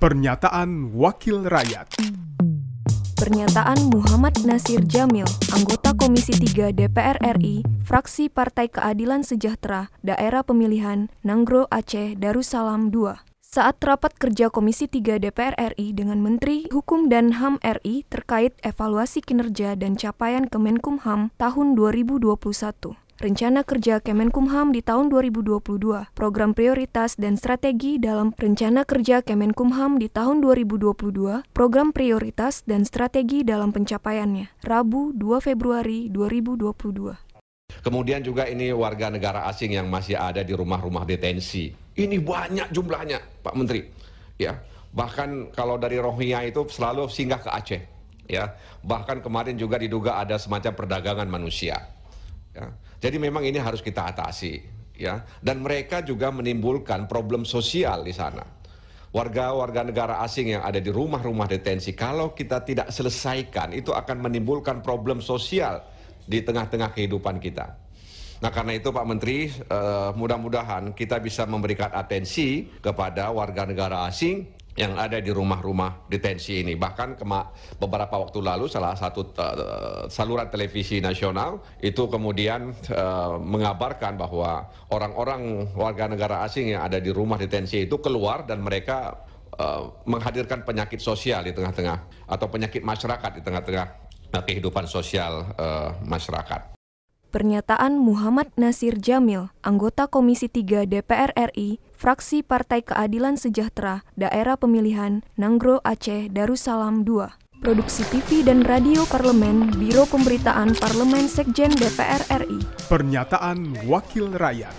Pernyataan Wakil Rakyat Pernyataan Muhammad Nasir Jamil, anggota Komisi 3 DPR RI, fraksi Partai Keadilan Sejahtera, Daerah Pemilihan Nanggro Aceh Darussalam II. Saat rapat kerja Komisi 3 DPR RI dengan Menteri Hukum dan HAM RI terkait evaluasi kinerja dan capaian Kemenkumham tahun 2021. Rencana Kerja Kemenkumham di tahun 2022, Program Prioritas dan Strategi dalam Rencana Kerja Kemenkumham di tahun 2022, Program Prioritas dan Strategi dalam pencapaiannya, Rabu 2 Februari 2022. Kemudian juga ini warga negara asing yang masih ada di rumah-rumah detensi. Ini banyak jumlahnya, Pak Menteri. Ya, bahkan kalau dari Rohingya itu selalu singgah ke Aceh. Ya, bahkan kemarin juga diduga ada semacam perdagangan manusia. Ya. Jadi memang ini harus kita atasi, ya. Dan mereka juga menimbulkan problem sosial di sana. Warga-warga negara asing yang ada di rumah-rumah detensi, kalau kita tidak selesaikan, itu akan menimbulkan problem sosial di tengah-tengah kehidupan kita. Nah karena itu Pak Menteri, uh, mudah-mudahan kita bisa memberikan atensi kepada warga negara asing yang ada di rumah-rumah detensi ini. Bahkan kema beberapa waktu lalu salah satu uh, saluran televisi nasional itu kemudian uh, mengabarkan bahwa orang-orang warga negara asing yang ada di rumah detensi itu keluar dan mereka uh, menghadirkan penyakit sosial di tengah-tengah atau penyakit masyarakat di tengah-tengah kehidupan sosial uh, masyarakat. Pernyataan Muhammad Nasir Jamil, anggota Komisi 3 DPR RI, fraksi Partai Keadilan Sejahtera, Daerah Pemilihan Nanggro Aceh Darussalam II. Produksi TV dan Radio Parlemen, Biro Pemberitaan Parlemen Sekjen DPR RI. Pernyataan Wakil Rakyat.